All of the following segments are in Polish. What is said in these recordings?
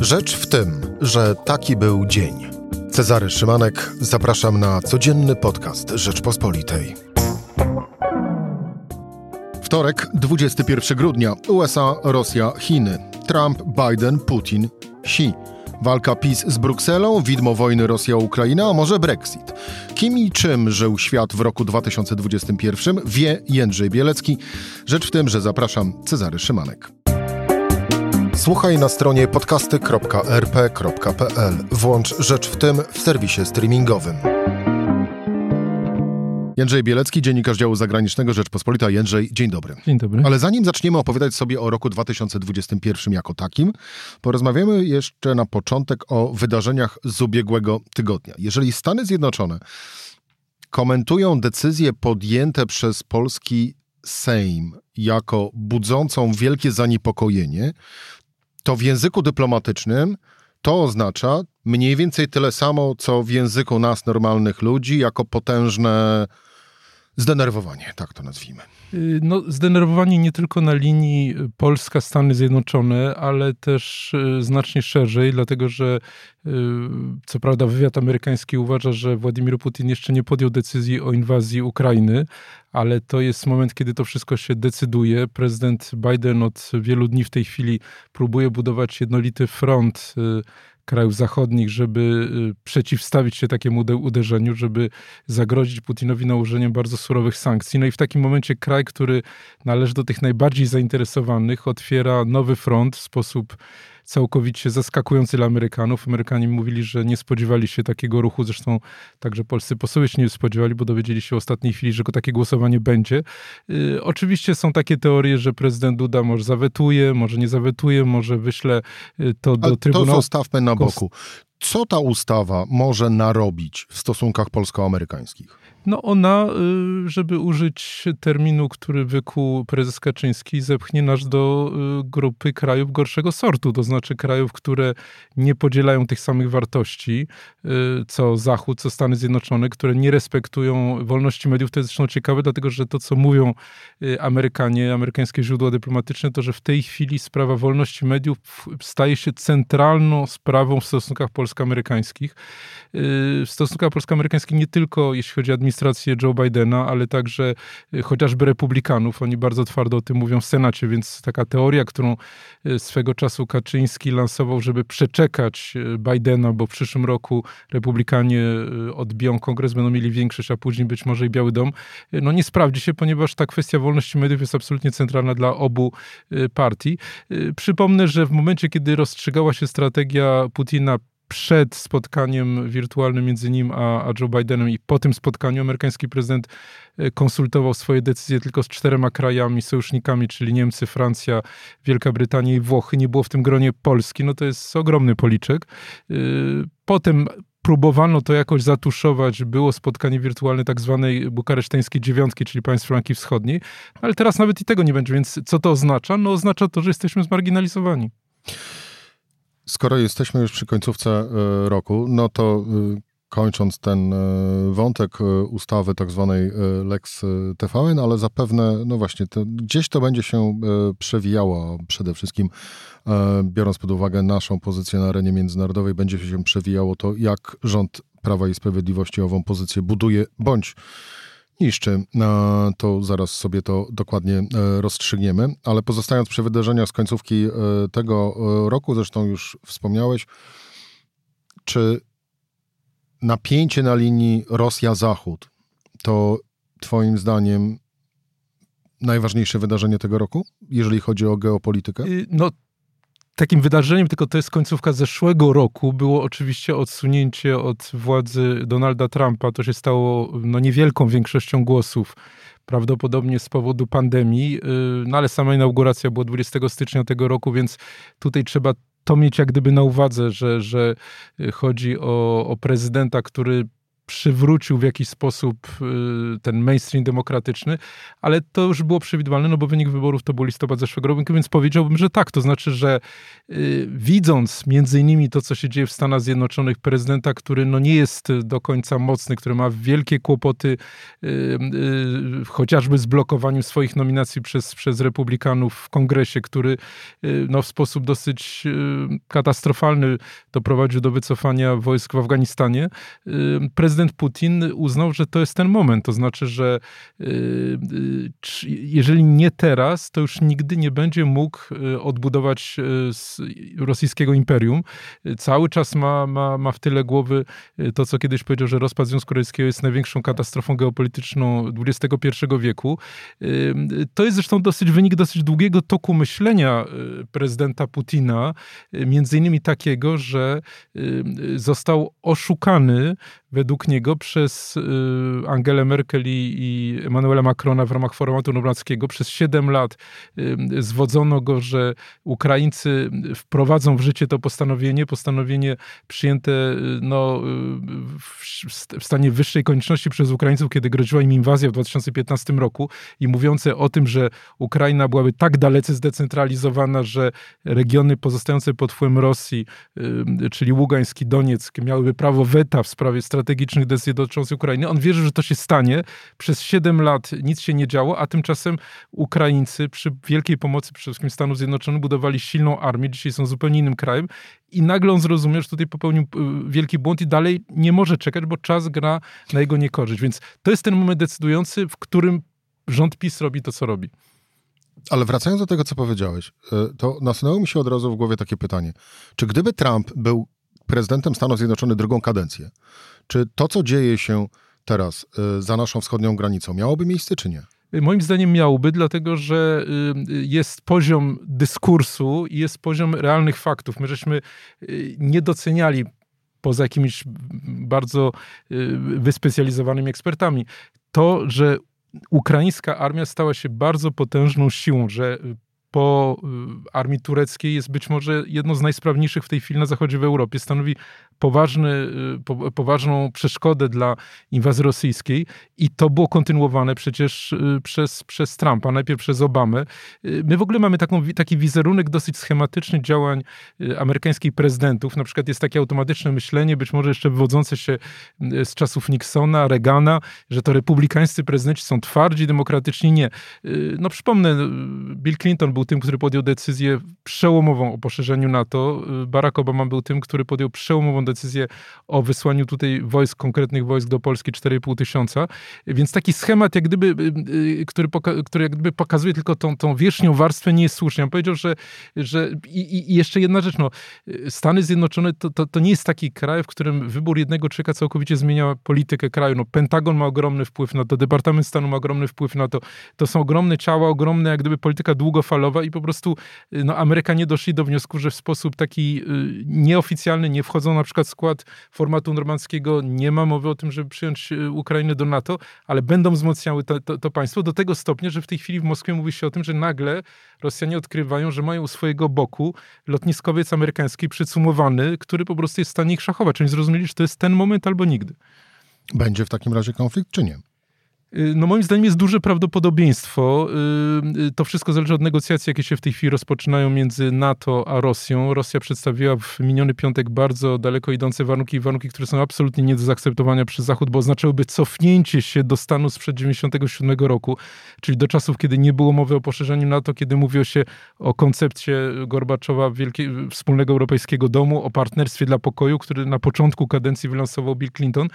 Rzecz w tym, że taki był dzień. Cezary Szymanek, zapraszam na codzienny podcast Rzeczpospolitej. Wtorek, 21 grudnia. USA, Rosja, Chiny. Trump, Biden, Putin, Xi. Walka PiS z Brukselą, widmo wojny Rosja-Ukraina, a może Brexit. Kim i czym żył świat w roku 2021 wie Jędrzej Bielecki. Rzecz w tym, że zapraszam Cezary Szymanek. Słuchaj na stronie podcasty.rp.pl. Włącz Rzecz w tym w serwisie streamingowym. Jędrzej Bielecki, dziennikarz działu zagranicznego Rzeczpospolita. Jędrzej, dzień dobry. Dzień dobry. Ale zanim zaczniemy opowiadać sobie o roku 2021 jako takim, porozmawiamy jeszcze na początek o wydarzeniach z ubiegłego tygodnia. Jeżeli Stany Zjednoczone komentują decyzje podjęte przez polski Sejm jako budzącą wielkie zaniepokojenie, to w języku dyplomatycznym to oznacza mniej więcej tyle samo, co w języku nas, normalnych ludzi, jako potężne zdenerwowanie, tak to nazwijmy. Y, no, zdenerwowanie nie tylko na linii Polska-Stany Zjednoczone, ale też y, znacznie szerzej, dlatego że y, co prawda wywiad amerykański uważa, że Władimir Putin jeszcze nie podjął decyzji o inwazji Ukrainy, ale to jest moment, kiedy to wszystko się decyduje. Prezydent Biden od wielu dni w tej chwili próbuje budować jednolity front krajów zachodnich, żeby y, przeciwstawić się takiemu uderzeniu, żeby zagrozić Putinowi nałożeniem bardzo surowych sankcji. No i w takim momencie kraj, który należy do tych najbardziej zainteresowanych, otwiera nowy front w sposób całkowicie zaskakujący dla Amerykanów. Amerykanie mówili, że nie spodziewali się takiego ruchu, zresztą także polscy posłowie się nie spodziewali, bo dowiedzieli się w ostatniej chwili, że takie głosowanie będzie. Yy, oczywiście są takie teorie, że prezydent Duda może zawetuje, może nie zawetuje, może wyśle y, to do Ale Trybunału. To zostawmy na boku. Co ta ustawa może narobić w stosunkach polsko-amerykańskich? No ona, y, żeby użyć terminu, który wykuł prezes Kaczyński, zepchnie nas do y, grupy krajów gorszego sortu, to znaczy krajów, które nie podzielają tych samych wartości, y, co Zachód, co Stany Zjednoczone, które nie respektują wolności mediów. To jest zresztą ciekawe, dlatego że to, co mówią Amerykanie, amerykańskie źródła dyplomatyczne, to, że w tej chwili sprawa wolności mediów staje się centralną sprawą w stosunkach polsko-amerykańskich. W stosunkach polsko-amerykańskich nie tylko jeśli chodzi o administrację, Joe Bidena, ale także y, chociażby republikanów. Oni bardzo twardo o tym mówią w Senacie, więc taka teoria, którą y, swego czasu Kaczyński lansował, żeby przeczekać y, Bidena, bo w przyszłym roku republikanie odbiją kongres, będą mieli większość, a później być może i Biały Dom, no nie sprawdzi się, ponieważ ta kwestia wolności mediów jest absolutnie centralna dla obu partii. Przypomnę, że w momencie, kiedy rozstrzygała się strategia Putina przed spotkaniem wirtualnym między nim a, a Joe Bidenem i po tym spotkaniu amerykański prezydent e, konsultował swoje decyzje tylko z czterema krajami, sojusznikami, czyli Niemcy, Francja, Wielka Brytania i Włochy. Nie było w tym gronie Polski. No to jest ogromny policzek. E, potem próbowano to jakoś zatuszować. Było spotkanie wirtualne tak zwanej bukareszteńskiej dziewiątki, czyli państw flanki wschodniej, ale teraz nawet i tego nie będzie. Więc co to oznacza? No oznacza to, że jesteśmy zmarginalizowani. Skoro jesteśmy już przy końcówce e, roku, no to e, kończąc ten e, wątek ustawy tak zwanej Lex TVN, ale zapewne, no właśnie, to, gdzieś to będzie się przewijało, przede wszystkim biorąc pod uwagę naszą pozycję na arenie międzynarodowej, będzie się przewijało to, jak rząd Prawa i Sprawiedliwości ową pozycję buduje, bądź niszczy, to zaraz sobie to dokładnie e, rozstrzygniemy. Ale pozostając przy wydarzeniach z końcówki e, tego e, roku, zresztą już wspomniałeś, czy napięcie na linii Rosja-Zachód to Twoim zdaniem najważniejsze wydarzenie tego roku, jeżeli chodzi o geopolitykę? Y, no takim wydarzeniem, tylko to jest końcówka zeszłego roku, było oczywiście odsunięcie od władzy Donalda Trumpa. To się stało no, niewielką większością głosów, prawdopodobnie z powodu pandemii, y, no ale sama inauguracja była 20 stycznia tego roku, więc tutaj trzeba to mieć jak gdyby na uwadze, że, że chodzi o, o prezydenta, który przywrócił w jakiś sposób ten mainstream demokratyczny, ale to już było przewidywalne, no bo wynik wyborów to był listopad zeszłego roku, więc powiedziałbym, że tak. To znaczy, że widząc między innymi to, co się dzieje w Stanach Zjednoczonych, prezydenta, który no nie jest do końca mocny, który ma wielkie kłopoty chociażby z blokowaniem swoich nominacji przez, przez republikanów w kongresie, który no, w sposób dosyć katastrofalny doprowadził do wycofania wojsk w Afganistanie, y, prezydent Putin uznał, że to jest ten moment. To znaczy, że y, y, jeżeli nie teraz, to już nigdy nie będzie mógł odbudować rosyjskiego imperium. Cały czas ma, ma, ma w tyle głowy to, co kiedyś powiedział, że rozpad Związku Radzieckiego jest największą katastrofą geopolityczną XXI wieku. To jest zresztą dosyć wynik dosyć długiego toku myślenia prezydenta Putina, między innymi takiego, że został oszukany według niego przez y, Angelę Merkel i, Emmanuela Macrona w ramach formatu normandzkiego. Przez 7 lat y, zwodzono go, że Ukraińcy wprowadzą w życie to postanowienie, postanowienie przyjęte y, no, w stanie wyższej konieczności przez Ukraińców, kiedy groziła im inwazja w 2015 roku i mówiące o tym, że Ukraina byłaby tak dalece zdecentralizowana, że regiony pozostające pod wpływem Rosji, czyli Ługański, Donieck, miałyby prawo weta w sprawie strategii strategicznych decyzji dotyczących Ukrainy. On wierzy, że to się stanie. Przez 7 lat nic się nie działo, a tymczasem Ukraińcy przy wielkiej pomocy przede wszystkim Stanów Zjednoczonych budowali silną armię. Dzisiaj są zupełnie innym krajem i nagle on zrozumie, że tutaj popełnił y, wielki błąd i dalej nie może czekać, bo czas gra na jego niekorzyść. Więc to jest ten moment decydujący, w którym rząd PiS robi to, co robi. Ale wracając do tego, co powiedziałeś, y, to nasunęło mi się od razu w głowie takie pytanie. Czy gdyby Trump był prezydentem Stanów Zjednoczonych drugą kadencję, czy to, co dzieje się teraz y, za naszą wschodnią granicą, miałoby miejsce, czy nie? Moim zdaniem miałoby, dlatego że y, jest poziom dyskursu i jest poziom realnych faktów. My żeśmy y, nie doceniali poza jakimiś bardzo wyspecjalizowanymi ekspertami. To, że ukraińska armia stała się bardzo potężną siłą, że po armii tureckiej jest być może jedno z najsprawniejszych w tej chwili na zachodzie w Europie. Stanowi poważny, y, po, poważną przeszkodę dla inwazji rosyjskiej i to było kontynuowane przecież y, przez, przez Trumpa, najpierw przez Obamę. Y, my w ogóle mamy taką, taki wizerunek dosyć schematyczny działań amerykańskich prezydentów. Na przykład jest takie automatyczne myślenie, być może jeszcze wywodzące się z czasów Nixona, Reagana, że to republikańscy prezydenci są twardzi, demokratyczni. Nie. No przypomnę, Bill Clinton był tym, który podjął decyzję przełomową o poszerzeniu NATO. Barack Obama był tym, który podjął przełomową decyzję o wysłaniu tutaj wojsk, konkretnych wojsk do Polski 4,5 tysiąca. Więc taki schemat, jak gdyby, y, y, który, który jak gdyby pokazuje tylko tą, tą wierzchnią warstwę, nie jest słuszny. On powiedział, że, że i, i jeszcze jedna rzecz, no, Stany Zjednoczone to, to, to nie jest taki kraj, w którym wybór jednego człowieka całkowicie zmienia politykę kraju. No, Pentagon ma ogromny wpływ na to, Departament Stanu ma ogromny wpływ na to. To są ogromne ciała, ogromne jak gdyby polityka długofalowa i po prostu no, Amerykanie doszli do wniosku, że w sposób taki nieoficjalny nie wchodzą na przykład przykład skład formatu normandzkiego nie ma mowy o tym, żeby przyjąć y, Ukrainę do NATO, ale będą wzmacniały to, to, to, państwo do tego stopnia, że w tej chwili w Moskwie mówi się o tym, że nagle Rosjanie odkrywają, że mają u swojego boku lotniskowiec amerykański przycumowany, który po prostu jest w stanie ich szachować. Oni zrozumieli, że to jest ten moment albo nigdy. Będzie w takim razie konflikt, czy nie? Y, no moim zdaniem jest duże prawdopodobieństwo. Y, y, to wszystko zależy od negocjacji, jakie się w tej chwili rozpoczynają między NATO a Rosją. Rosja przedstawiła w miniony piątek bardzo daleko idące warunki, warunki, które są absolutnie nie do zaakceptowania przez Zachód, bo oznaczałyby cofnięcie się do stanu sprzed 1997 roku, czyli do czasów, kiedy nie było mowy o poszerzeniu NATO, kiedy mówiło się o koncepcie Gorbaczowa wielkiej, wspólnego europejskiego domu, o partnerstwie dla pokoju, który na początku kadencji wylansował Bill Clinton.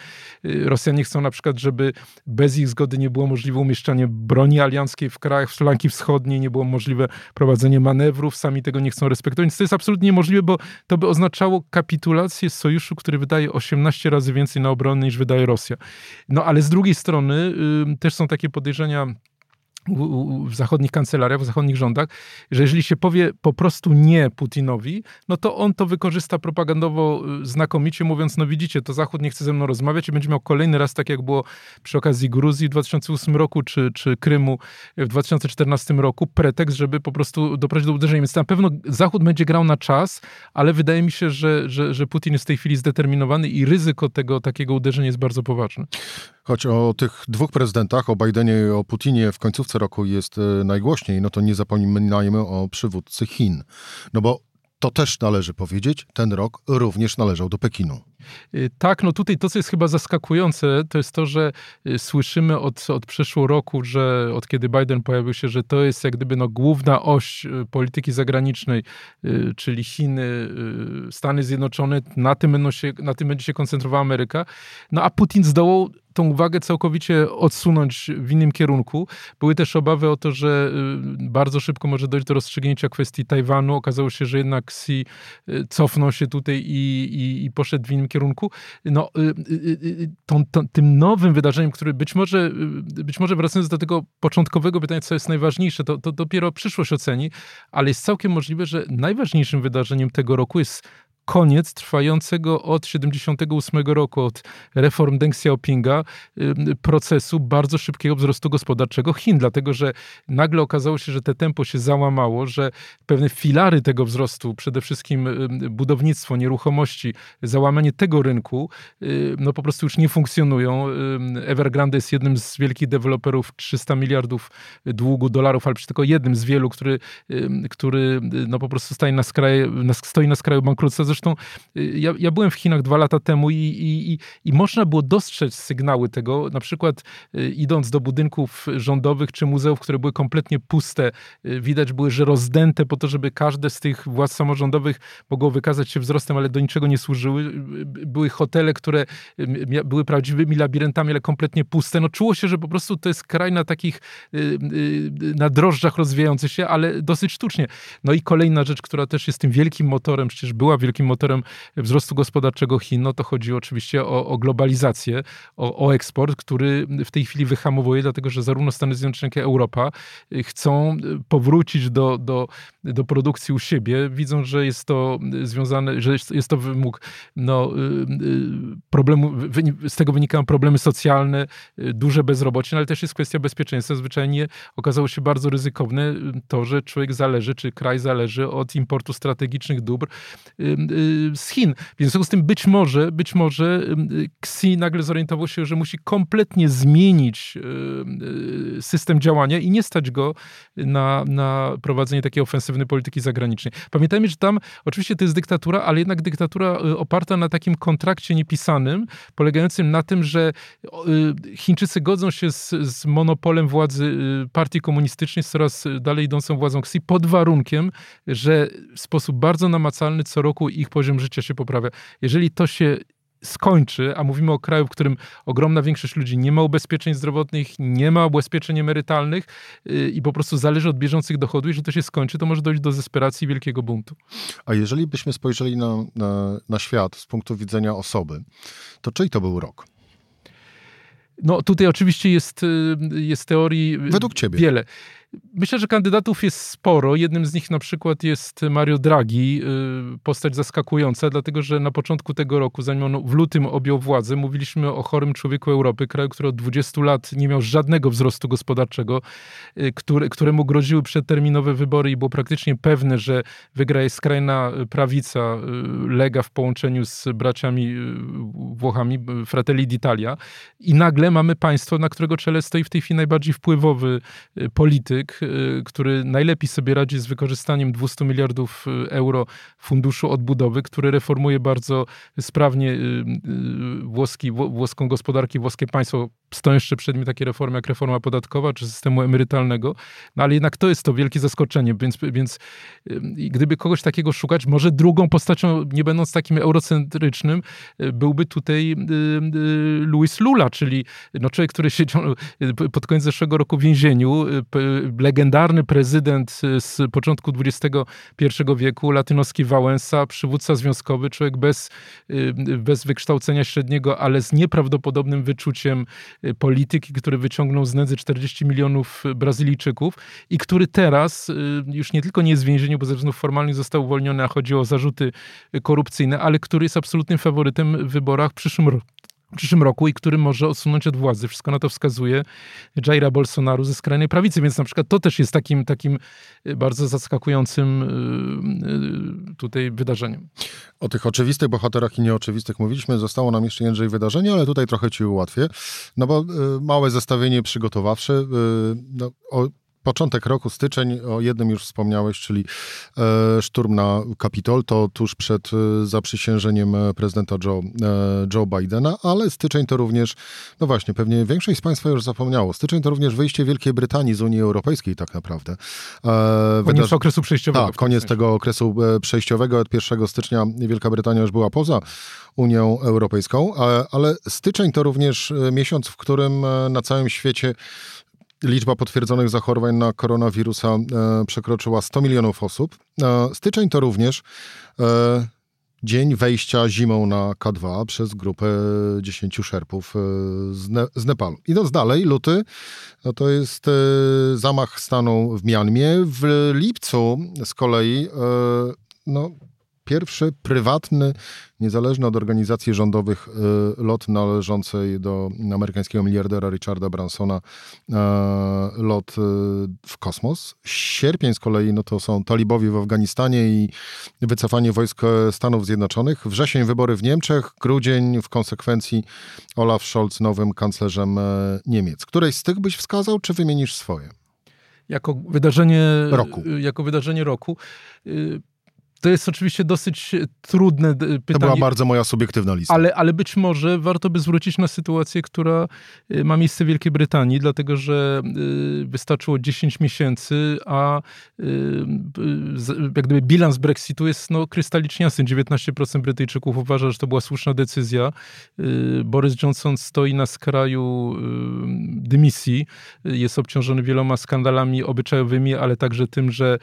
Rosjanie chcą na przykład, żeby bez ich zgody zgody nie było możliwe umieszczanie broni alianckiej w krajach flanki wschodniej, nie było możliwe prowadzenie manewrów, sami tego nie chcą respektować. Więc to jest absolutnie niemożliwe, bo to by oznaczało kapitulację sojuszu, który wydaje 18 razy więcej na obronę niż wydaje Rosja. No ale z drugiej strony y, też są takie podejrzenia w zachodnich kancelariach, w zachodnich rządach, że jeżeli się powie po prostu nie Putinowi, no to on to wykorzysta propagandowo y, znakomicie, mówiąc, no widzicie, to Zachód nie chce ze mną rozmawiać i będzie miał kolejny raz, tak jak było przy okazji Gruzji w 2008 roku, czy, czy Krymu w 2014 roku, pretekst, żeby po prostu doprowadzić do uderzenia. Więc na pewno Zachód będzie grał na czas, ale wydaje mi się, że, że, że Putin jest w tej chwili zdeterminowany i ryzyko tego takiego uderzenia jest bardzo poważne. Choć o tych dwóch prezydentach, o Bidenie i o Putinie w końcówce roku jest e, najgłośniej, no to nie zapominajmy o przywódcy Chin. No bo to też należy powiedzieć, ten rok również należał do Pekinu. Y, tak, no tutaj to, co jest chyba zaskakujące, to jest to, że y, słyszymy od, od przeszłego roku, że od kiedy Biden pojawił się, że to jest jak gdyby no, główna oś y, polityki zagranicznej, czyli Chiny, Stany Zjednoczone, na tym, się, na tym będzie się koncentrowała Ameryka. No a Putin zdołał tą uwagę całkowicie odsunąć w innym kierunku. Były też obawy o to, że bardzo szybko może dojść do rozstrzygnięcia kwestii Tajwanu. Okazało się, że jednak Xi cofnął się tutaj i, i, i poszedł w innym kierunku. No, y, y, y, tą, tą, tym nowym wydarzeniem, który być może, być może wracając do tego początkowego pytania, co jest najważniejsze, to, to dopiero przyszłość oceni, ale jest całkiem możliwe, że najważniejszym wydarzeniem tego roku jest koniec trwającego od 78 roku, od reform Deng Xiaopinga, procesu bardzo szybkiego wzrostu gospodarczego Chin, dlatego że nagle okazało się, że te tempo się załamało, że pewne filary tego wzrostu, przede wszystkim budownictwo, nieruchomości, załamanie tego rynku, no po prostu już nie funkcjonują. Evergrande jest jednym z wielkich deweloperów 300 miliardów długu dolarów, ale przecież tylko jednym z wielu, który, który no po prostu stoi na skraju, stoi na skraju bankructwa. Zresztą y, ja, ja byłem w Chinach dwa lata temu i, i, i, i można było dostrzec sygnały tego, na przykład y, idąc do budynków rządowych czy muzeów, które były kompletnie puste, y, widać były, że rozdęte po to, żeby każde z tych władz samorządowych mogło wykazać się wzrostem, ale do niczego nie służyły. Były hotele, które były prawdziwymi labiryntami, ale kompletnie puste. No czuło się, że po prostu to jest kraj na takich, na drożdżach rozwijający się, ale dosyć sztucznie. No i kolejna rzecz, która też jest tym wielkim motorem, przecież była wielkim motorem wzrostu gospodarczego Chin, no to chodzi oczywiście o, o globalizację, o, o, eksport, który w tej chwili wyhamowuje, dlatego że zarówno Stany Zjednoczone, jak i Europa y, chcą y, powrócić do, do, do produkcji u siebie. Widzą, że jest to związane, że jest to wymóg no, y, problemu, z tego wynikają problemy socjalne, duże bezrobocie, no ale też jest kwestia bezpieczeństwa. Zwyczajnie okazało się bardzo ryzykowne to, że człowiek zależy, czy kraj zależy od importu strategicznych dóbr z Chin. Więc w związku z tym być może, być może Xi nagle zorientował się, że musi kompletnie zmienić y, y, system działania i nie stać go na, na prowadzenie takiej ofensywnej polityki zagranicznej. Pamiętajmy, że tam oczywiście to jest dyktatura, ale jednak dyktatura oparta na takim kontrakcie niepisanym, polegającym na tym, że Chińczycy godzą się z, z monopolem władzy partii komunistycznej, z coraz dalej idącą władzą Xi, pod warunkiem, że w sposób bardzo namacalny co roku ich poziom życia się poprawia. Jeżeli to się skończy, a mówimy o kraju, w którym ogromna większość ludzi nie ma ubezpieczeń zdrowotnych, nie ma ubezpieczeń emerytalnych yy, i po prostu zależy od bieżących dochodów, jeżeli to się skończy, to może dojść do desperacji wielkiego buntu. A jeżeli byśmy spojrzeli na, na, na świat z punktu widzenia osoby, to czyj to był rok? No tutaj oczywiście jest, y, jest teorii Według ciebie. wiele. Myślę, że kandydatów jest sporo. Jednym z nich na przykład jest Mario Draghi, y, postać zaskakująca, dlatego że na początku tego roku, zanim on w lutym objął władzę, mówiliśmy o chorym człowieku Europy, kraju, który od 20 lat nie miał żadnego wzrostu gospodarczego, y, który, któremu groziły przedterminowe wybory i było praktycznie pewne, że wygra jest skrajna prawica y, Lega w połączeniu z braciami Włochami, Fratelli d'Italia. I nagle mamy państwo, na którego czele stoi w tej chwili najbardziej wpływowy polityk, polityk, y, który najlepiej sobie radzi z wykorzystaniem 200 miliardów y, euro funduszu odbudowy, który reformuje bardzo sprawnie y, włoski, włoską gospodarkę, włoskie państwo. Stoją jeszcze przed nim takie reformy jak reforma podatkowa czy systemu emerytalnego, no ale jednak to jest to wielkie zaskoczenie, więc, więc gdyby kogoś takiego szukać, może drugą postacią, nie będąc takim eurocentrycznym, byłby tutaj Luis Lula, czyli no człowiek, który siedział pod koniec zeszłego roku w więzieniu, legendarny prezydent z początku XXI wieku, latynoski Wałęsa, przywódca związkowy, człowiek bez, bez wykształcenia średniego, ale z nieprawdopodobnym wyczuciem polityki, który wyciągnął z nędzy 40 milionów Brazylijczyków i który teraz już nie tylko nie jest w więzieniu, bo ze względów formalnych został uwolniony, a chodzi o zarzuty korupcyjne, ale który jest absolutnym faworytem w wyborach w przyszłym roku przyszłym roku i który może odsunąć od władzy. Wszystko na to wskazuje Jaira Bolsonaro ze skrajnej prawicy, więc na przykład to też jest takim, takim y, bardzo zaskakującym y, y, tutaj wydarzeniem. O tych oczywistych bohaterach i nieoczywistych mówiliśmy. Zostało nam jeszcze Jędrzej wydarzenie, ale tutaj trochę ci ułatwię, no bo małe zestawienie przygotowawcze. No, o początek roku, styczeń, o jednym już wspomniałeś, czyli e, szturm na Kapitol, to tuż przed e, zaprzysiężeniem e, prezydenta Joe, Joe Bidena, ale styczeń to również, no właśnie, pewnie większość z Państwa już zapomniało, styczeń to również wyjście Wielkiej Brytanii z Unii Europejskiej tak naprawdę. Koniec Wydarzy... okresu przejściowego. Tak, koniec tego okresu przejściowego. Od 1 stycznia Wielka Brytania już była poza Unią Europejską, ale styczeń to również miesiąc, w którym na całym świecie Liczba potwierdzonych zachorowań na koronawirusa e, przekroczyła 100 milionów osób. E, styczeń to również e, dzień wejścia zimą na K2 przez grupę 10 szerpów z, ne z Nepalu. Idąc dalej, luty no to jest zamach stanu w Mianmie. W lipcu z kolei no, pierwszy prywatny, niezależny od organizacji rządowych y, lot należącej do amerykańskiego miliardera Richarda Bransona, y, lot y, w kosmos. Sierpień z kolei no to są talibowie w Afganistanie i wycofanie wojsk Stanów Zjednoczonych. Wrzesień wybory w Niemczech, grudzień w konsekwencji Olaf Scholz nowym kanclerzem Niemiec. Któreś z tych byś wskazał, czy wymienisz swoje? Jako wydarzenie roku. Jako wydarzenie roku to jest oczywiście dosyć e, trudne pytanie. To była bardzo moja subiektywna lista. Ale, ale być może warto by zwrócić na sytuację, która e, ma miejsce w Wielkiej Brytanii, dlatego że e, wystarczyło 10 miesięcy, a jak gdyby bilans Brexitu jest no, krystalicznie jasny. 19% Brytyjczyków uważa, że to była słuszna decyzja. Boris Johnson stoi na skraju dymisji. Jest obciążony wieloma skandalami obyczajowymi, ale także tym, że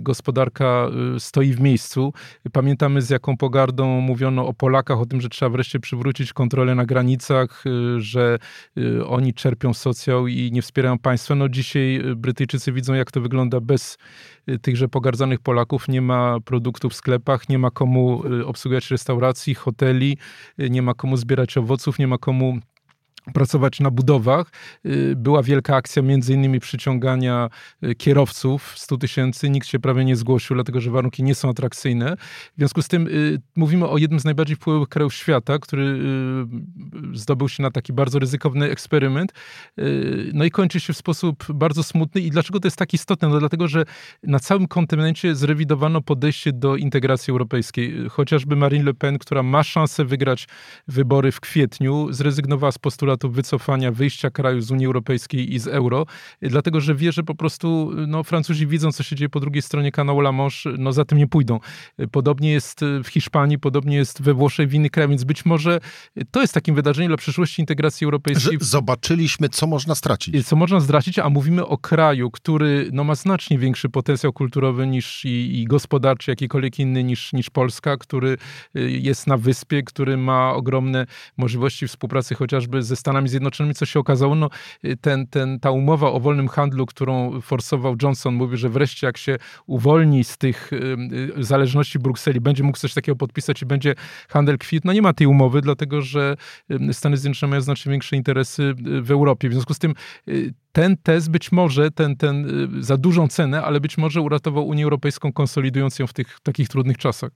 gospodarka stoi w miejscu. Pamiętamy z jaką pogardą mówiono o Polakach, o tym, że trzeba wreszcie przywrócić kontrolę na granicach, y, że y, oni czerpią socjał i nie wspierają państwa. No dzisiaj y, Brytyjczycy widzą, jak to wygląda bez tychże pogardzanych Polaków. Nie ma produktów w sklepach, nie ma komu obsługiwać restauracji, hoteli, nie ma komu zbierać owoców, nie ma komu pracować na budowach. Y, była wielka akcja między innymi przyciągania y, kierowców, 100 tysięcy, nikt się prawie nie zgłosił, dlatego że warunki nie są atrakcyjne. W związku z tym y, mówimy o jednym z najbardziej wpływowych krajów świata, który zdobył się na taki bardzo ryzykowny eksperyment. No i kończy się w sposób bardzo smutny. I dlaczego to jest tak istotne? No dlatego, że na całym kontynencie zrewidowano podejście do integracji europejskiej. Chociażby Marine Le Pen, która ma szansę wygrać wybory w kwietniu, zrezygnowała z postulatu postulatu wycofania, wyjścia kraju z Unii Europejskiej i z euro, dlatego że wie, że po prostu no, Francuzi widzą, co się dzieje po drugiej stronie kanału La Manche, no za tym nie pójdą. Podobnie jest w Hiszpanii, podobnie jest we Włoszech, w innych krajach, więc być może to jest takim wydarzeniem dla przyszłości integracji europejskiej. Że zobaczyliśmy, co można stracić. Co można stracić, a mówimy o kraju, który no, ma znacznie większy potencjał kulturowy niż i, i gospodarczy, jakikolwiek inny niż, niż Polska, który y, jest na wyspie, który ma ogromne możliwości współpracy chociażby ze Stanami Zjednoczonymi, co się okazało, no, ten, ten, ta umowa o wolnym handlu, którą forsował Johnson, mówi, że wreszcie jak się uwolni z tych y, zależności Brukseli, będzie mógł coś takiego podpisać i będzie handel kwit. No nie ma tej umowy, dlatego że Stany Zjednoczone mają znacznie większe interesy w Europie. W związku z tym y, ten test być może, ten, ten y, za dużą cenę, ale być może uratował Unię Europejską, konsolidując ją w tych takich trudnych czasach.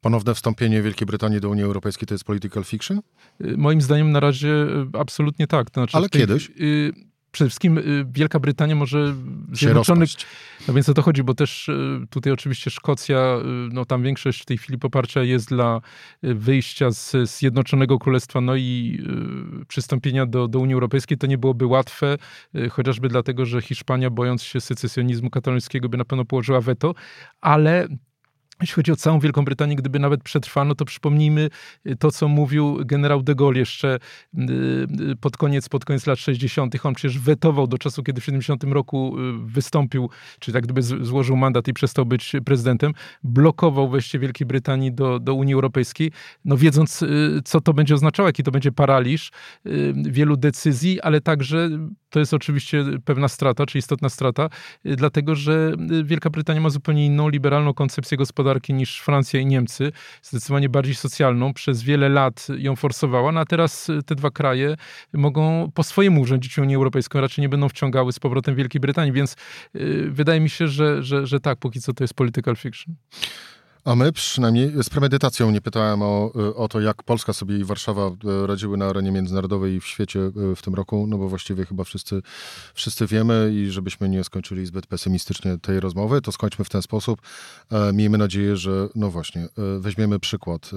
Ponowne wstąpienie Wielkiej Brytanii do Unii Europejskiej to jest political fiction? Y, moim zdaniem na razie y, absolutnie tak. To znaczy Ale tej, kiedyś? Y, przede wszystkim Wielka Brytania może Zjednoczony... No więc o to chodzi, bo też tutaj oczywiście Szkocja, no tam większość w tej chwili poparcia jest dla wyjścia z Zjednoczonego Królestwa, no i przystąpienia do, do Unii Europejskiej. To nie byłoby łatwe, chociażby dlatego, że Hiszpania bojąc się secesjonizmu katalońskiego by na pewno położyła weto, ale jeśli chodzi o całą Wielką Brytanię, gdyby nawet przetrwano, to przypomnijmy y, to, co mówił generał de Gaulle jeszcze y, y, pod koniec, pod koniec lat 60. On przecież wetował do czasu, kiedy w 70 roku wystąpił, czy tak gdyby złożył mandat i przestał być prezydentem, blokował wejście Wielkiej Brytanii do, do Unii Europejskiej, no wiedząc, co to będzie oznaczało, jaki to będzie paraliż wielu decyzji, ale także to jest oczywiście pewna strata, czy istotna strata, dlatego że Wielka Brytania ma zupełnie inną liberalną koncepcję gospodarczą, gospodarki niż Francja i Niemcy, zdecydowanie bardziej socjalną, przez wiele lat ją forsowała, no a teraz te dwa kraje mogą po swojemu urządzić Unię Europejską, raczej nie będą wciągały z powrotem Wielkiej Brytanii, więc yy, wydaje mi się, że, że, że tak, póki co to jest political fiction. A my przynajmniej z premedytacją nie pytałem o, o to, jak Polska sobie i Warszawa e, radziły na arenie międzynarodowej i w świecie e, w tym roku, no bo właściwie chyba wszyscy, wszyscy wiemy i żebyśmy nie skończyli zbyt pesymistycznie tej rozmowy, to skończmy w ten sposób. E, miejmy nadzieję, że no właśnie, weźmiemy przykład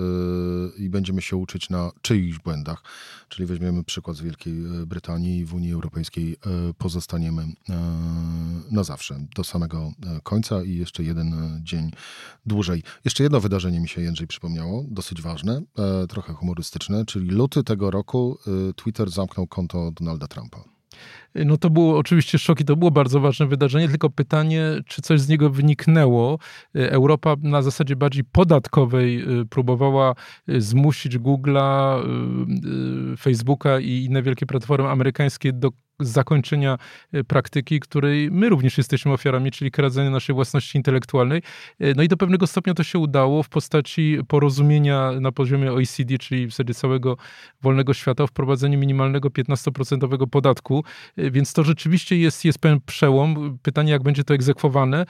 i będziemy się uczyć na czyichś błędach, czyli weźmiemy przykład z Wielkiej Brytanii i w Unii Europejskiej pozostaniemy na zawsze, do samego końca i jeszcze jeden dzień dłużej. Jeszcze jedno wydarzenie mi się, Jędrzej, przypomniało, dosyć ważne, e, trochę humorystyczne, czyli luty tego roku e, Twitter zamknął konto Donalda Trumpa. No to było oczywiście szok i to było bardzo ważne wydarzenie, tylko pytanie, czy coś z niego wyniknęło. E, Europa na zasadzie bardziej podatkowej e, próbowała e, zmusić Google'a, Facebooka i inne wielkie platformy amerykańskie do zakończenia e, praktyki, której my również jesteśmy ofiarami, czyli kradzenia naszej własności intelektualnej. E, no i do pewnego stopnia to się udało w postaci porozumienia na poziomie OECD, czyli w zasadzie całego wolnego świata o wprowadzeniu minimalnego 15% podatku, e, więc to rzeczywiście jest, jest pewien przełom. Pytanie, jak będzie to egzekwowane,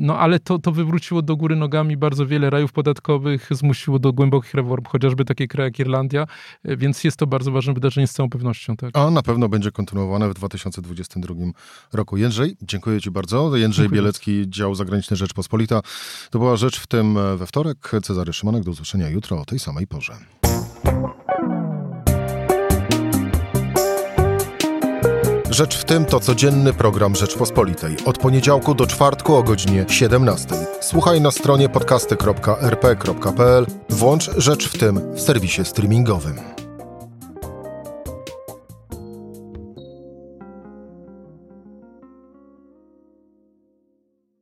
no ale to, to wywróciło do góry nogami bardzo wiele rajów podatkowych, zmusiło do głębokich reform, chociażby takie kraje jak Irlandia, więc jest to bardzo ważne wydarzenie z całą pewnością. Tak. A na pewno będzie kontynuowane w 2022 roku. Jędrzej, dziękuję Ci bardzo. Jędrzej dziękuję. Bielecki, dział zagraniczny Rzeczpospolita. To była rzecz w tym we wtorek. Cezary Szymanek, do usłyszenia jutro o tej samej porze. Rzecz w tym to codzienny program Rzeczpospolitej. Od poniedziałku do czwartku o godzinie 17. Słuchaj na stronie podcasty.rp.pl. Włącz Rzecz w tym w serwisie streamingowym.